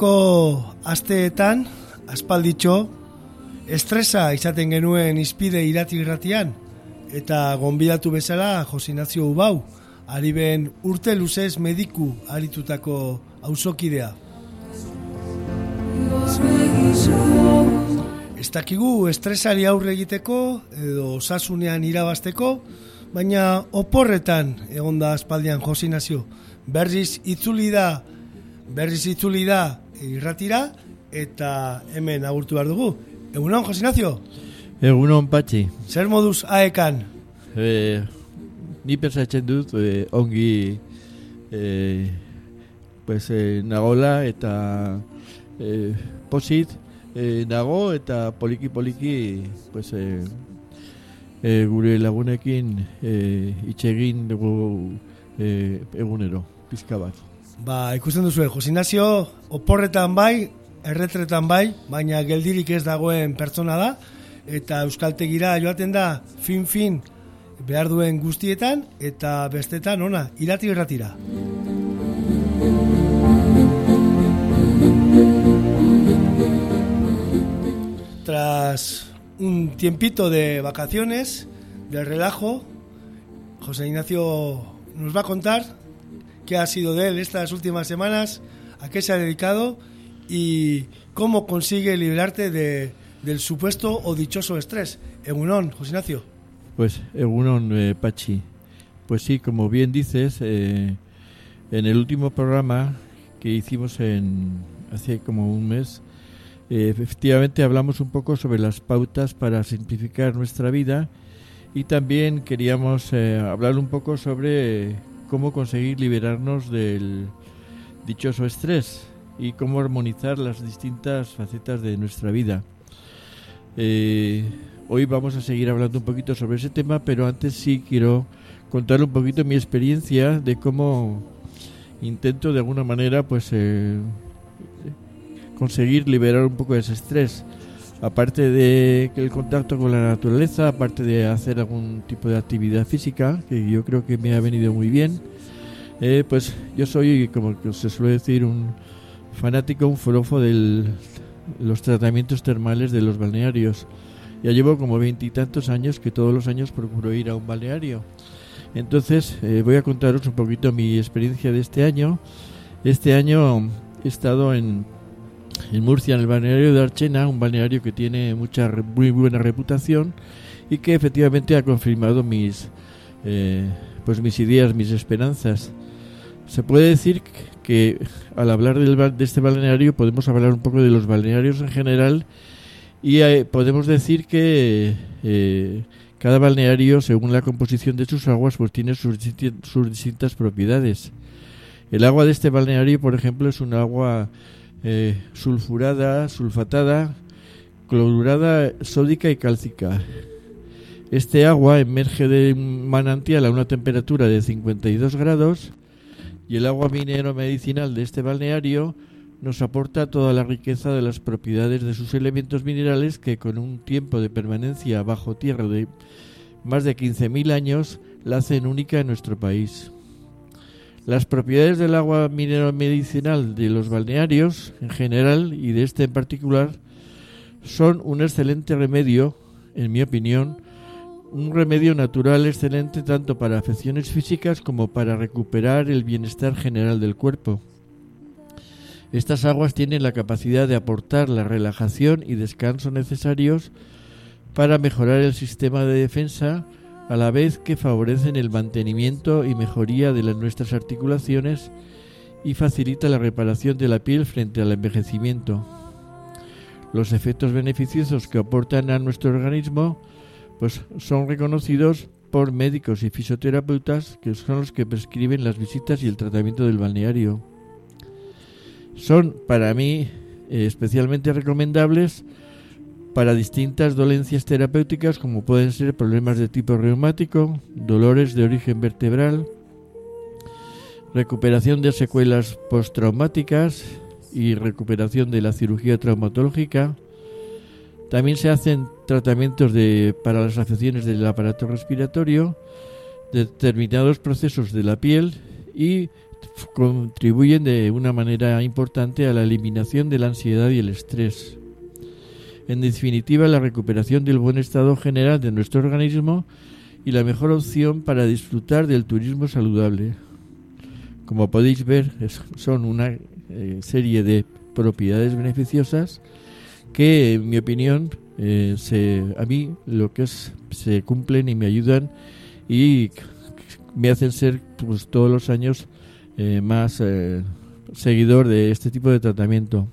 aurreko asteetan, aspalditxo, estresa izaten genuen izpide irati irratian, eta gonbidatu bezala Josinazio Ubau, ari ben urte luzez mediku aritutako auzokidea. Ez dakigu estresari aurre egiteko edo osasunean irabasteko, baina oporretan egonda aspaldian Josinazio. Berriz itzuli da berriz itzuli da irratira eta hemen agurtu behar dugu. Egunon, Jose Ignacio? Egunon, Patxi. Zer moduz aekan? E, ni pensatzen dut e, ongi e, pues, e, nagola eta e, posit e, nago eta poliki-poliki pues, e, e, gure lagunekin e, itxegin dugu e, egunero, pizka bat. Ba, ikusten duzu, Josinazio, oporretan bai, erretretan bai, baina geldirik ez dagoen pertsona da, eta euskaltegira joaten da fin-fin behar duen guztietan, eta bestetan, ona, irati erratira. Tras un tiempito de vacaciones, de relajo, José Ignacio nos va a contar qué ha sido de él estas últimas semanas, a qué se ha dedicado y cómo consigue liberarte de, del supuesto o dichoso estrés. Egunon, José Ignacio. Pues Egunon, eh, Pachi. Pues sí, como bien dices, eh, en el último programa que hicimos en hace como un mes, eh, efectivamente hablamos un poco sobre las pautas para simplificar nuestra vida y también queríamos eh, hablar un poco sobre cómo conseguir liberarnos del dichoso estrés y cómo armonizar las distintas facetas de nuestra vida. Eh, hoy vamos a seguir hablando un poquito sobre ese tema, pero antes sí quiero contar un poquito mi experiencia de cómo intento de alguna manera pues eh, conseguir liberar un poco ese estrés aparte de el contacto con la naturaleza, aparte de hacer algún tipo de actividad física, que yo creo que me ha venido muy bien, eh, pues yo soy, como se suele decir, un fanático, un forofo de los tratamientos termales de los balnearios. Ya llevo como veintitantos años que todos los años procuro ir a un balneario. Entonces eh, voy a contaros un poquito mi experiencia de este año. Este año he estado en en Murcia, en el balneario de Archena, un balneario que tiene mucha muy buena reputación y que efectivamente ha confirmado mis eh, pues mis ideas, mis esperanzas. Se puede decir que al hablar del, de este balneario podemos hablar un poco de los balnearios en general y eh, podemos decir que eh, cada balneario, según la composición de sus aguas, pues tiene sus, sus distintas propiedades. El agua de este balneario, por ejemplo, es un agua eh, sulfurada, sulfatada, clorurada, sódica y cálcica. Este agua emerge de un manantial a una temperatura de 52 grados y el agua minero medicinal de este balneario nos aporta toda la riqueza de las propiedades de sus elementos minerales que con un tiempo de permanencia bajo tierra de más de 15.000 años la hacen única en nuestro país. Las propiedades del agua minero medicinal de los balnearios en general y de este en particular son un excelente remedio, en mi opinión, un remedio natural excelente tanto para afecciones físicas como para recuperar el bienestar general del cuerpo. Estas aguas tienen la capacidad de aportar la relajación y descanso necesarios para mejorar el sistema de defensa, a la vez que favorecen el mantenimiento y mejoría de las, nuestras articulaciones y facilita la reparación de la piel frente al envejecimiento. Los efectos beneficiosos que aportan a nuestro organismo pues son reconocidos por médicos y fisioterapeutas que son los que prescriben las visitas y el tratamiento del balneario. Son para mí eh, especialmente recomendables para distintas dolencias terapéuticas como pueden ser problemas de tipo reumático, dolores de origen vertebral, recuperación de secuelas postraumáticas y recuperación de la cirugía traumatológica. También se hacen tratamientos de, para las afecciones del aparato respiratorio, determinados procesos de la piel y contribuyen de una manera importante a la eliminación de la ansiedad y el estrés. En definitiva, la recuperación del buen estado general de nuestro organismo y la mejor opción para disfrutar del turismo saludable. Como podéis ver, son una eh, serie de propiedades beneficiosas que, en mi opinión, eh, se, a mí lo que es se cumplen y me ayudan y me hacen ser pues, todos los años eh, más seguidor de este tipo de tratamiento.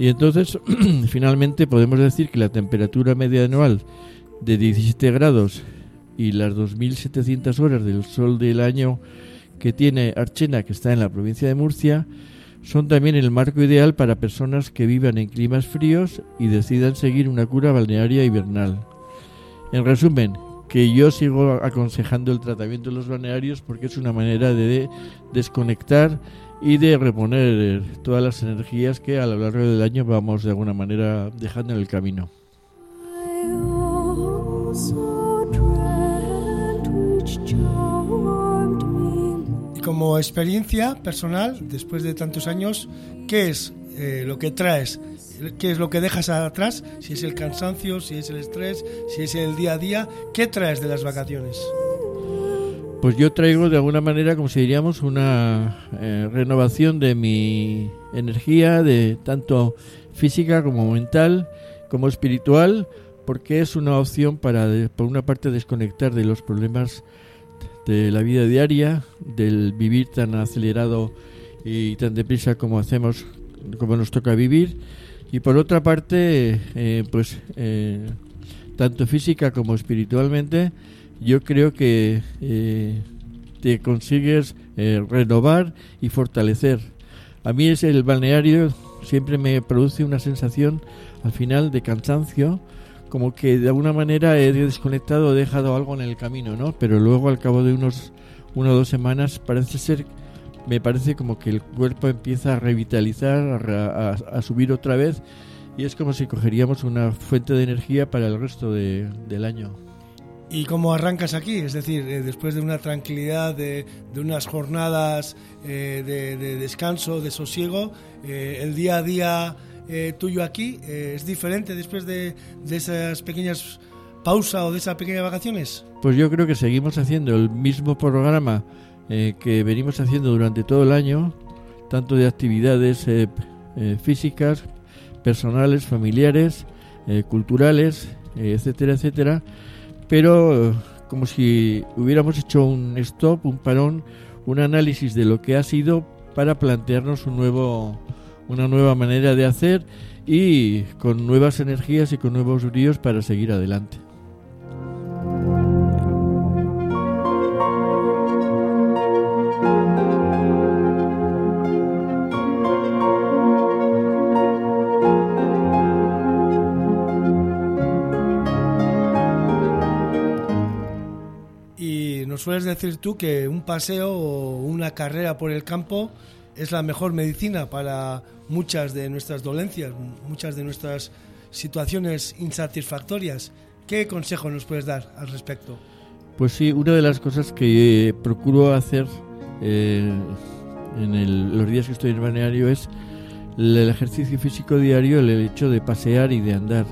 Y entonces, finalmente, podemos decir que la temperatura media anual de 17 grados y las 2.700 horas del sol del año que tiene Archena, que está en la provincia de Murcia, son también el marco ideal para personas que vivan en climas fríos y decidan seguir una cura balnearia hibernal. En resumen, que yo sigo aconsejando el tratamiento de los balnearios porque es una manera de desconectar y de reponer todas las energías que a lo largo del año vamos de alguna manera dejando en el camino. Como experiencia personal, después de tantos años, ¿qué es eh, lo que traes? ¿Qué es lo que dejas atrás? Si es el cansancio, si es el estrés, si es el día a día, ¿qué traes de las vacaciones? Pues yo traigo de alguna manera, como si diríamos, una eh, renovación de mi energía, de tanto física como mental, como espiritual, porque es una opción para, por una parte, desconectar de los problemas de la vida diaria, del vivir tan acelerado y tan deprisa como hacemos, como nos toca vivir, y por otra parte, eh, pues eh, tanto física como espiritualmente, yo creo que eh, te consigues eh, renovar y fortalecer. A mí es el balneario siempre me produce una sensación al final de cansancio, como que de alguna manera he desconectado, he dejado algo en el camino, ¿no? Pero luego al cabo de unos una o dos semanas parece ser, me parece como que el cuerpo empieza a revitalizar, a, subir otra vez y es como si cogeríamos una fuente de energía para el resto del año. ¿Y cómo arrancas aquí? Es decir, eh, después de una tranquilidad, de, unas jornadas eh, de, descanso, de sosiego, eh, el día a día tuyo aquí es diferente después de, esas pequeñas pausas o de esas pequeñas vacaciones? Pues yo creo que seguimos haciendo el mismo programa que venimos haciendo durante todo el año, tanto de actividades físicas, personales, familiares, culturales, etcétera, etcétera pero como si hubiéramos hecho un stop, un parón, un análisis de lo que ha sido para plantearnos un nuevo, una nueva manera de hacer y con nuevas energías y con nuevos bríos para seguir adelante. Sueles decir tú que un paseo o una carrera por el campo es la mejor medicina para muchas de nuestras dolencias, muchas de nuestras situaciones insatisfactorias. ¿Qué consejo nos puedes dar al respecto? Pues sí, una de las cosas que procuro hacer eh, en los días que estoy en el balneario es el ejercicio físico diario, el hecho de pasear y de andar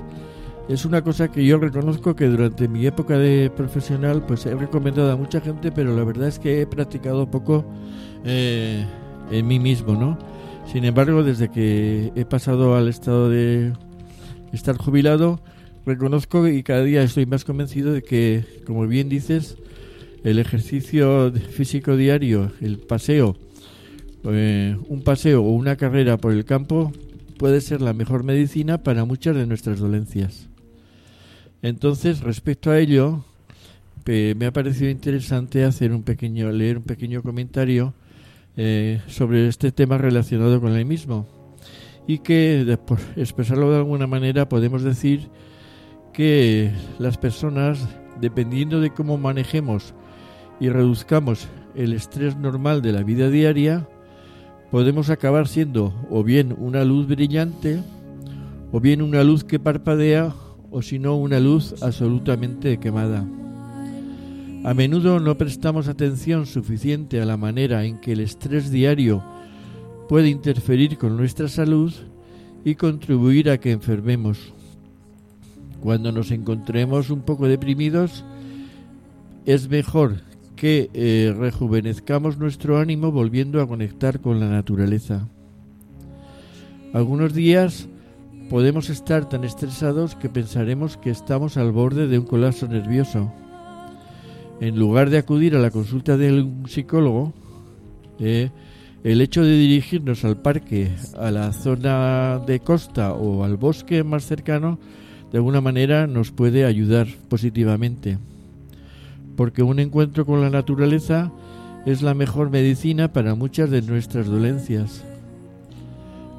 es una cosa que yo reconozco que durante mi época de profesional pues he recomendado a mucha gente, pero la verdad es que he practicado poco eh, en mí mismo, ¿no? Sin embargo, desde que he pasado al estado de estar jubilado, reconozco y cada día estoy más convencido de que, como bien dices, el ejercicio físico diario, el paseo, eh, un paseo o una carrera por el campo puede ser la mejor medicina para muchas de nuestras dolencias. Entonces, respecto a ello, me ha parecido interesante hacer un pequeño, leer un pequeño comentario eh, sobre este tema relacionado con el mismo. Y que, por expresarlo de alguna manera, podemos decir que las personas, dependiendo de cómo manejemos y reduzcamos el estrés normal de la vida diaria, podemos acabar siendo o bien una luz brillante, o bien una luz que parpadea, o si no una luz absolutamente quemada. A menudo no prestamos atención suficiente a la manera en que el estrés diario puede interferir con nuestra salud y contribuir a que enfermemos. Cuando nos encontremos un poco deprimidos, es mejor que eh, rejuvenezcamos nuestro ánimo volviendo a conectar con la naturaleza. Algunos días podemos estar tan estresados que pensaremos que estamos al borde de un colapso nervioso. En lugar de acudir a la consulta de un psicólogo, eh, el hecho de dirigirnos al parque, a la zona de costa o al bosque más cercano, de alguna manera nos puede ayudar positivamente. Porque un encuentro con la naturaleza es la mejor medicina para muchas de nuestras dolencias.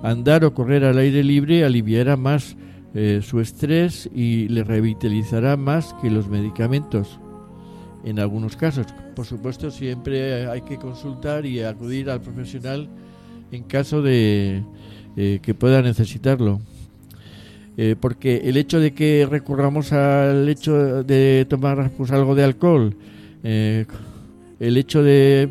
Andar o correr al aire libre aliviará más eh, su estrés y le revitalizará más que los medicamentos en algunos casos. Por supuesto, siempre hay que consultar y acudir al profesional en caso de eh, que pueda necesitarlo. Eh, porque el hecho de que recurramos al hecho de tomar pues, algo de alcohol, eh, el hecho de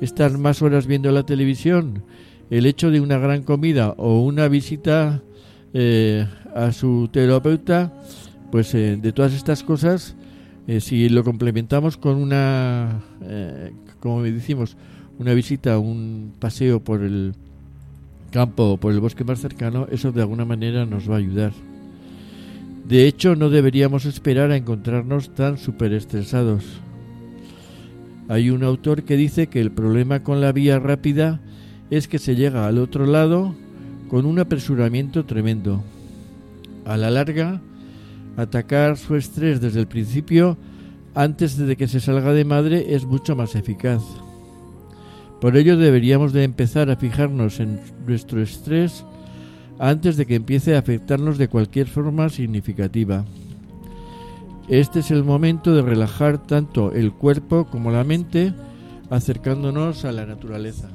estar más horas viendo la televisión, el hecho de una gran comida o una visita a su terapeuta, pues de todas estas cosas eh, si lo complementamos con una, eh, como decimos, una visita, un paseo por el campo o por el bosque más cercano, eso de alguna manera nos va a ayudar. De hecho, no deberíamos esperar a encontrarnos tan superestresados. Hay un autor que dice que el problema con la vía rápida es que se llega al otro lado con un apresuramiento tremendo. A la larga, atacar su estrés desde el principio antes de que se salga de madre es mucho más eficaz. Por ello deberíamos de empezar a fijarnos en nuestro estrés antes de que empiece a afectarnos de cualquier forma significativa. Este es el momento de relajar tanto el cuerpo como la mente acercándonos a la naturaleza.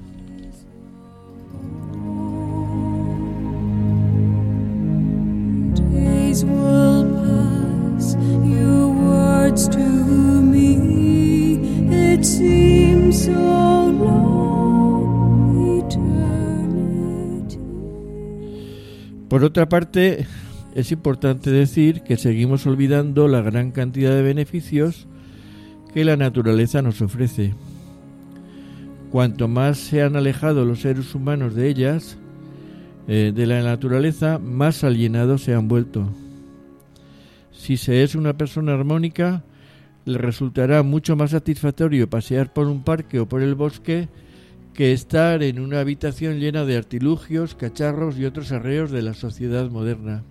Por otra parte, es importante decir que seguimos olvidando la gran cantidad de beneficios que la naturaleza nos ofrece. Cuanto más se han alejado los seres humanos de ellas, eh, de la naturaleza, más alienados se han vuelto. Si se es una persona armónica, le resultará mucho más satisfactorio pasear por un parque o por el bosque que estar en una habitación llena de artilugios, cacharros y otros arreos de la sociedad moderna.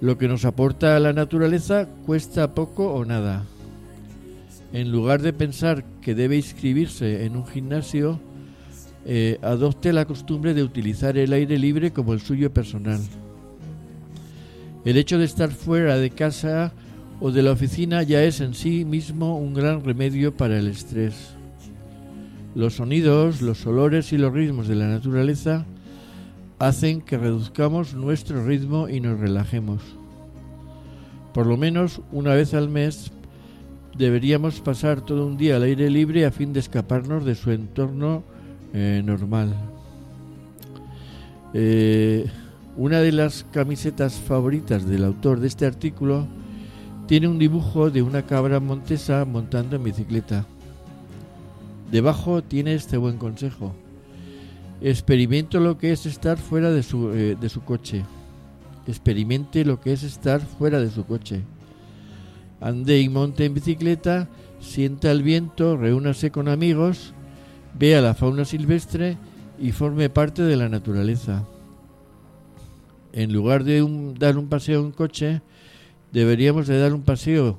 Lo que nos aporta la naturaleza cuesta poco o nada. En lugar de pensar que debe inscribirse en un gimnasio, eh, adopte la costumbre de utilizar el aire libre como el suyo personal. El hecho de estar fuera de casa o de la oficina ya es en sí mismo un gran remedio para el estrés. Los sonidos, los olores y los ritmos de la naturaleza hacen que reduzcamos nuestro ritmo y nos relajemos. Por lo menos una vez al mes deberíamos pasar todo un día al aire libre a fin de escaparnos de su entorno eh, normal. Eh, una de las camisetas favoritas del autor de este artículo tiene un dibujo de una cabra montesa montando en bicicleta. Debajo tiene este buen consejo. Experimente lo que es estar fuera de su, eh, de su coche. Experimente lo que es estar fuera de su coche. Ande y monte en bicicleta, sienta el viento, reúnase con amigos, vea la fauna silvestre y forme parte de la naturaleza en lugar de dar un paseo en coche, deberíamos de dar un paseo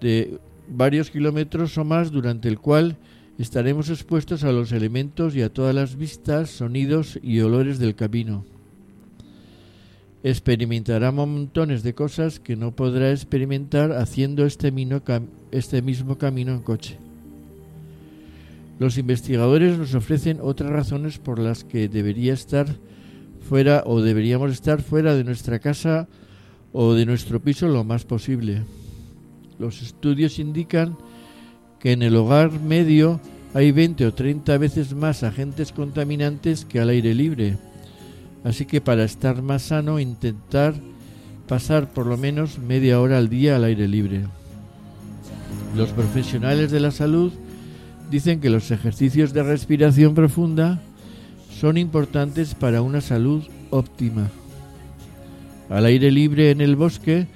de varios kilómetros o más durante el cual estaremos expuestos a los elementos y a todas las vistas, sonidos y olores del camino. Experimentará montones de cosas que no podrá experimentar haciendo este, este mismo camino en coche. Los investigadores nos ofrecen otras razones por las que debería estar fuera o deberíamos estar fuera de nuestra casa o de nuestro piso lo más posible. Los estudios indican que en el hogar medio hay 20 o 30 veces más agentes contaminantes que al aire libre. Así que para estar más sano intentar pasar por lo menos media hora al día al aire libre. Los profesionales de la salud dicen que los ejercicios de respiración profunda son importantes para una salud óptima. Al aire libre en el bosque,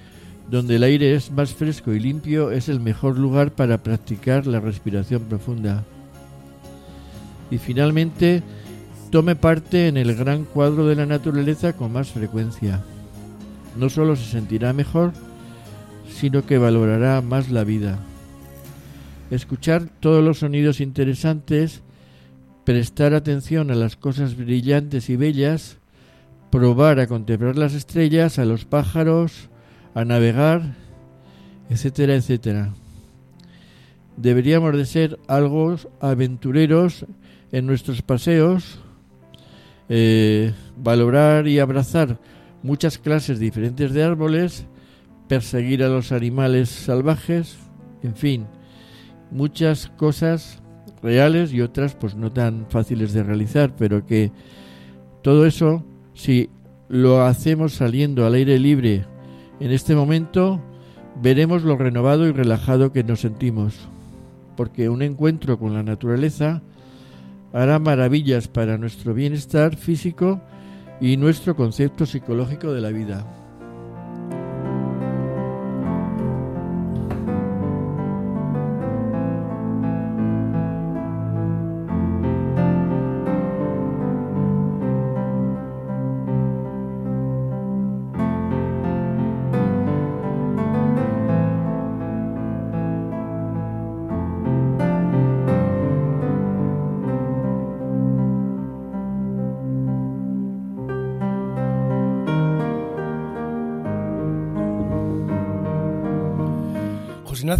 donde el aire es más fresco y limpio, es el mejor lugar para practicar la respiración profunda. Y finalmente, tome parte en el gran cuadro de la naturaleza con más frecuencia. No solo se sentirá mejor, sino que valorará más la vida. Escuchar todos los sonidos interesantes, prestar atención a las cosas brillantes y bellas, probar a contemplar las estrellas, a los pájaros, a navegar, etcétera, etcétera. Deberíamos de ser algo aventureros en nuestros paseos, eh, valorar y abrazar muchas clases diferentes de árboles, perseguir a los animales salvajes, en fin, muchas cosas reales y otras pues no tan fáciles de realizar, pero que todo eso, si lo hacemos saliendo al aire libre en este momento, veremos lo renovado y relajado que nos sentimos, porque un encuentro con la naturaleza hará maravillas para nuestro bienestar físico y nuestro concepto psicológico de la vida.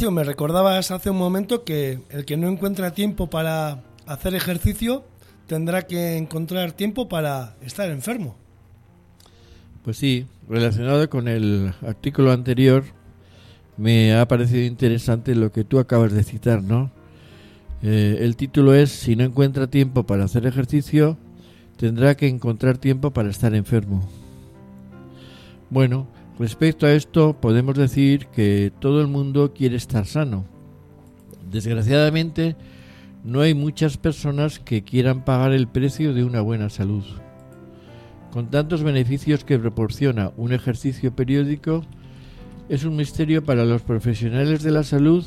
Me recordabas hace un momento que el que no encuentra tiempo para hacer ejercicio tendrá que encontrar tiempo para estar enfermo. Pues sí, relacionado con el artículo anterior, me ha parecido interesante lo que tú acabas de citar, ¿no? Eh, el título es Si no encuentra tiempo para hacer ejercicio, tendrá que encontrar tiempo para estar enfermo. Bueno, Respecto a esto, podemos decir que todo el mundo quiere estar sano. Desgraciadamente, no hay muchas personas que quieran pagar el precio de una buena salud. Con tantos beneficios que proporciona un ejercicio periódico, es un misterio para los profesionales de la salud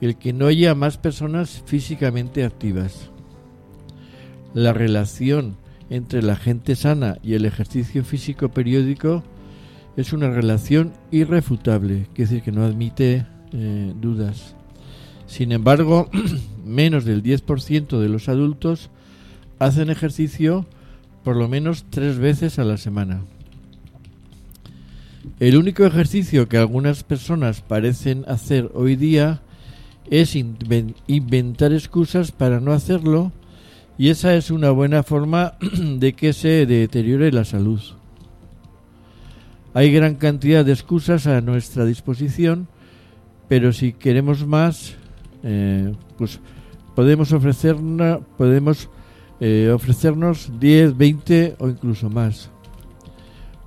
el que no haya más personas físicamente activas. La relación entre la gente sana y el ejercicio físico periódico es una relación irrefutable, quiere decir que no admite eh, dudas. Sin embargo, menos del 10% de los adultos hacen ejercicio por lo menos tres veces a la semana. El único ejercicio que algunas personas parecen hacer hoy día es inventar excusas para no hacerlo y esa es una buena forma de que se deteriore la salud. Hay gran cantidad de excusas a nuestra disposición, pero si queremos más, eh, pues podemos, eh, ofrecernos 10, 20 o incluso más.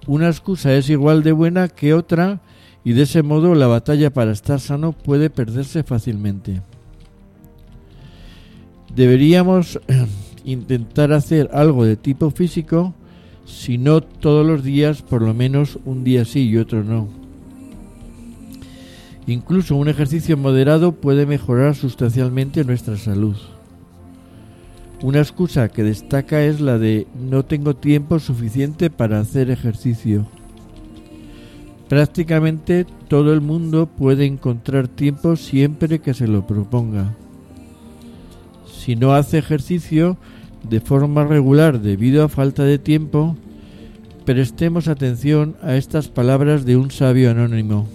Una excusa es igual de buena que otra y de ese modo la batalla para estar sano puede perderse fácilmente. Deberíamos intentar hacer algo de tipo físico si no todos los días, por lo menos un día sí y otro no. Incluso un ejercicio moderado puede mejorar sustancialmente nuestra salud. Una excusa que destaca es la de no tengo tiempo suficiente para hacer ejercicio. Prácticamente todo el mundo puede encontrar tiempo siempre que se lo proponga. Si no hace ejercicio, de forma regular debido a falta de tiempo, prestemos atención a estas palabras de un sabio anónimo.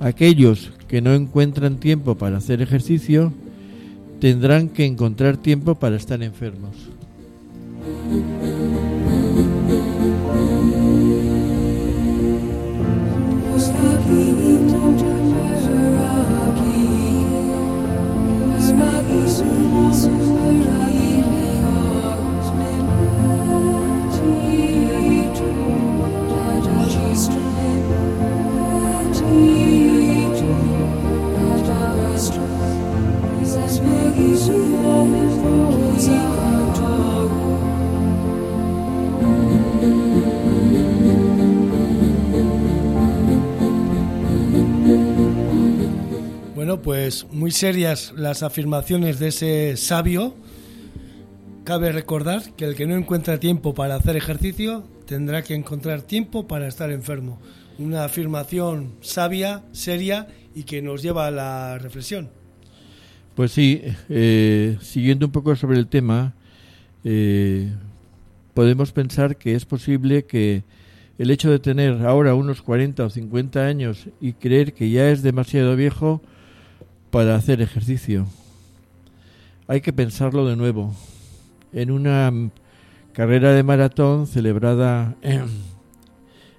Aquellos que no encuentran tiempo para hacer ejercicio tendrán que encontrar tiempo para estar enfermos. Muy serias las afirmaciones de ese sabio. Cabe recordar que el que no encuentra tiempo para hacer ejercicio tendrá que encontrar tiempo para estar enfermo. Una afirmación sabia, seria y que nos lleva a la reflexión. Pues sí, eh, siguiendo un poco sobre el tema, eh, podemos pensar que es posible que el hecho de tener ahora unos 40 o 50 años y creer que ya es demasiado viejo para hacer ejercicio. Hay que pensarlo de nuevo. En una carrera de maratón celebrada en,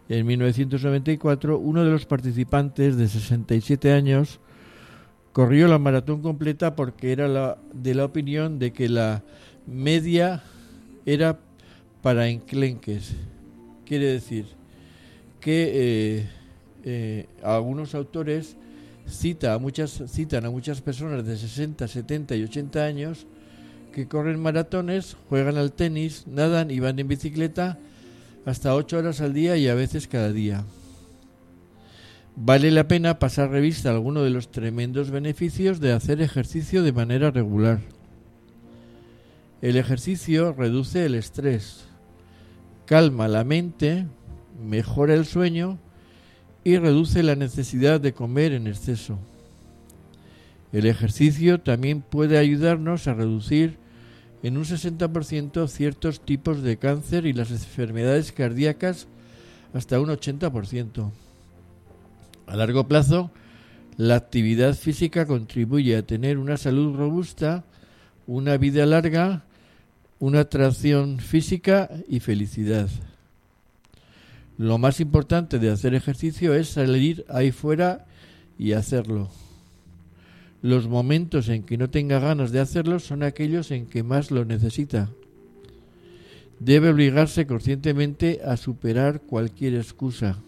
en 1994, uno de los participantes de 67 años corrió la maratón completa porque era la, de la opinión de que la media era para enclenques. Quiere decir que eh, eh, algunos autores cita a muchas, citan a muchas personas de 60, 70 y 80 años que corren maratones, juegan al tenis, nadan y van en bicicleta hasta 8 horas al día y a veces cada día. Vale la pena pasar revista a alguno de los tremendos beneficios de hacer ejercicio de manera regular. El ejercicio reduce el estrés, calma la mente, mejora el sueño y reduce la necesidad de comer en exceso. El ejercicio también puede ayudarnos a reducir en un 60% ciertos tipos de cáncer y las enfermedades cardíacas hasta un 80%. A largo plazo, la actividad física contribuye a tener una salud robusta, una vida larga, una atracción física y felicidad. Lo más importante de hacer ejercicio es salir ahí fuera y hacerlo. Los momentos en que no tenga ganas de hacerlo son aquellos en que más lo necesita. Debe obligarse conscientemente a superar cualquier excusa.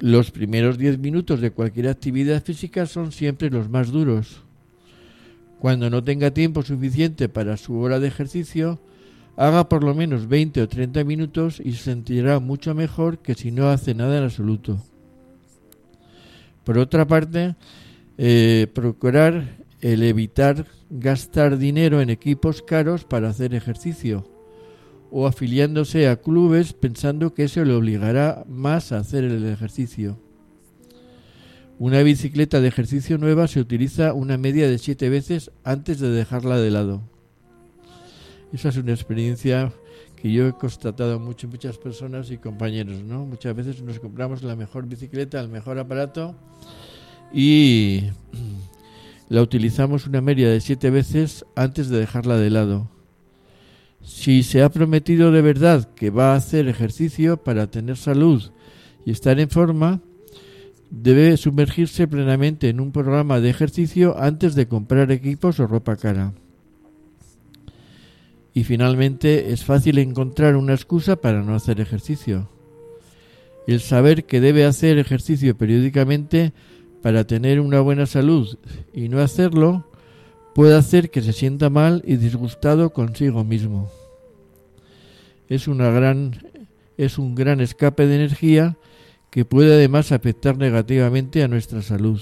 Los primeros diez minutos de cualquier actividad física son siempre los más duros. Cuando no tenga tiempo suficiente para su hora de ejercicio, haga por lo menos 20 o 30 minutos y se sentirá mucho mejor que si no hace nada en absoluto. Por otra parte, eh, procurar el evitar gastar dinero en equipos caros para hacer ejercicio o afiliándose a clubes pensando que eso le obligará más a hacer el ejercicio. Una bicicleta de ejercicio nueva se utiliza una media de siete veces antes de dejarla de lado. Esa es una experiencia que yo he constatado mucho muchas personas y compañeros, ¿no? Muchas veces nos compramos la mejor bicicleta, el mejor aparato y la utilizamos una media de siete veces antes de dejarla de lado. Si se ha prometido de verdad que va a hacer ejercicio para tener salud y estar en forma, debe sumergirse plenamente en un programa de ejercicio antes de comprar equipos o ropa cara. Y finalmente es fácil encontrar una excusa para no hacer ejercicio. El saber que debe hacer ejercicio periódicamente para tener una buena salud y no hacerlo puede hacer que se sienta mal y disgustado consigo mismo. Es una gran es un gran escape de energía que puede además afectar negativamente a nuestra salud.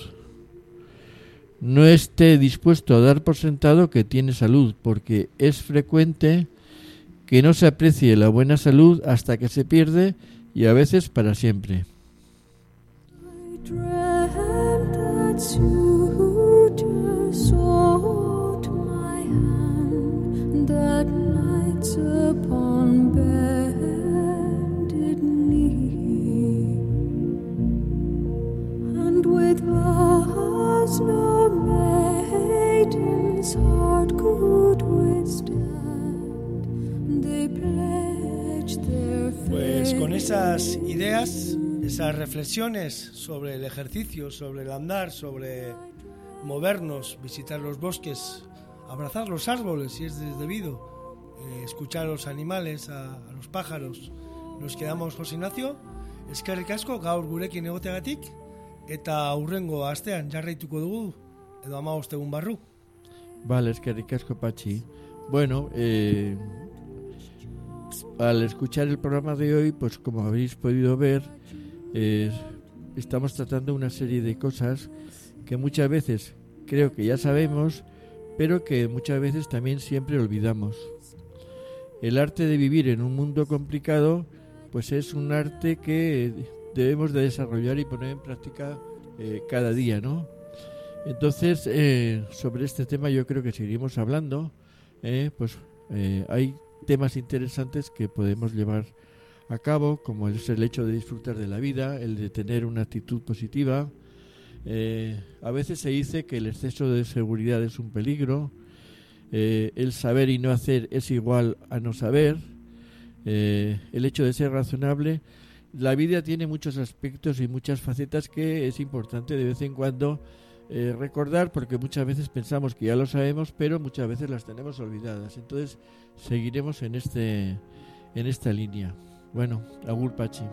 No esté dispuesto a dar por sentado que tiene salud, porque es frecuente que no se aprecie la buena salud hasta que se pierde y a veces para siempre. Pues con esas ideas, esas reflexiones sobre el ejercicio, sobre el andar, sobre movernos, visitar los bosques, abrazar los árboles si es debido, eh, escuchar a los animales, a, los pájaros, nos quedamos José Ignacio, eskerrik asko gaur gurekin egoteagatik eta aurrengo astean jarraituko dugu edo amaboste egun barru. Vale, es que ricasco Pachi. Bueno, eh, al escuchar el programa de hoy, pues como habéis podido ver, eh, estamos tratando una serie de cosas que muchas veces creo que ya sabemos, pero que muchas veces también siempre olvidamos. El arte de vivir en un mundo complicado, pues es un arte que debemos de desarrollar y poner en práctica eh, cada día, ¿no? Entonces, eh, sobre este tema yo creo que seguiremos hablando, pues hay temas interesantes que podemos llevar a cabo, como es el hecho de disfrutar de la vida, el de tener una actitud positiva. a veces se dice que el exceso de seguridad es un peligro, el saber y no hacer es igual a no saber, el hecho de ser razonable. La vida tiene muchos aspectos y muchas facetas que es importante de vez en cuando eh, recordar porque muchas veces pensamos que ya lo sabemos pero muchas veces las tenemos olvidadas. Entonces seguiremos en este en esta línea. Bueno agur pachi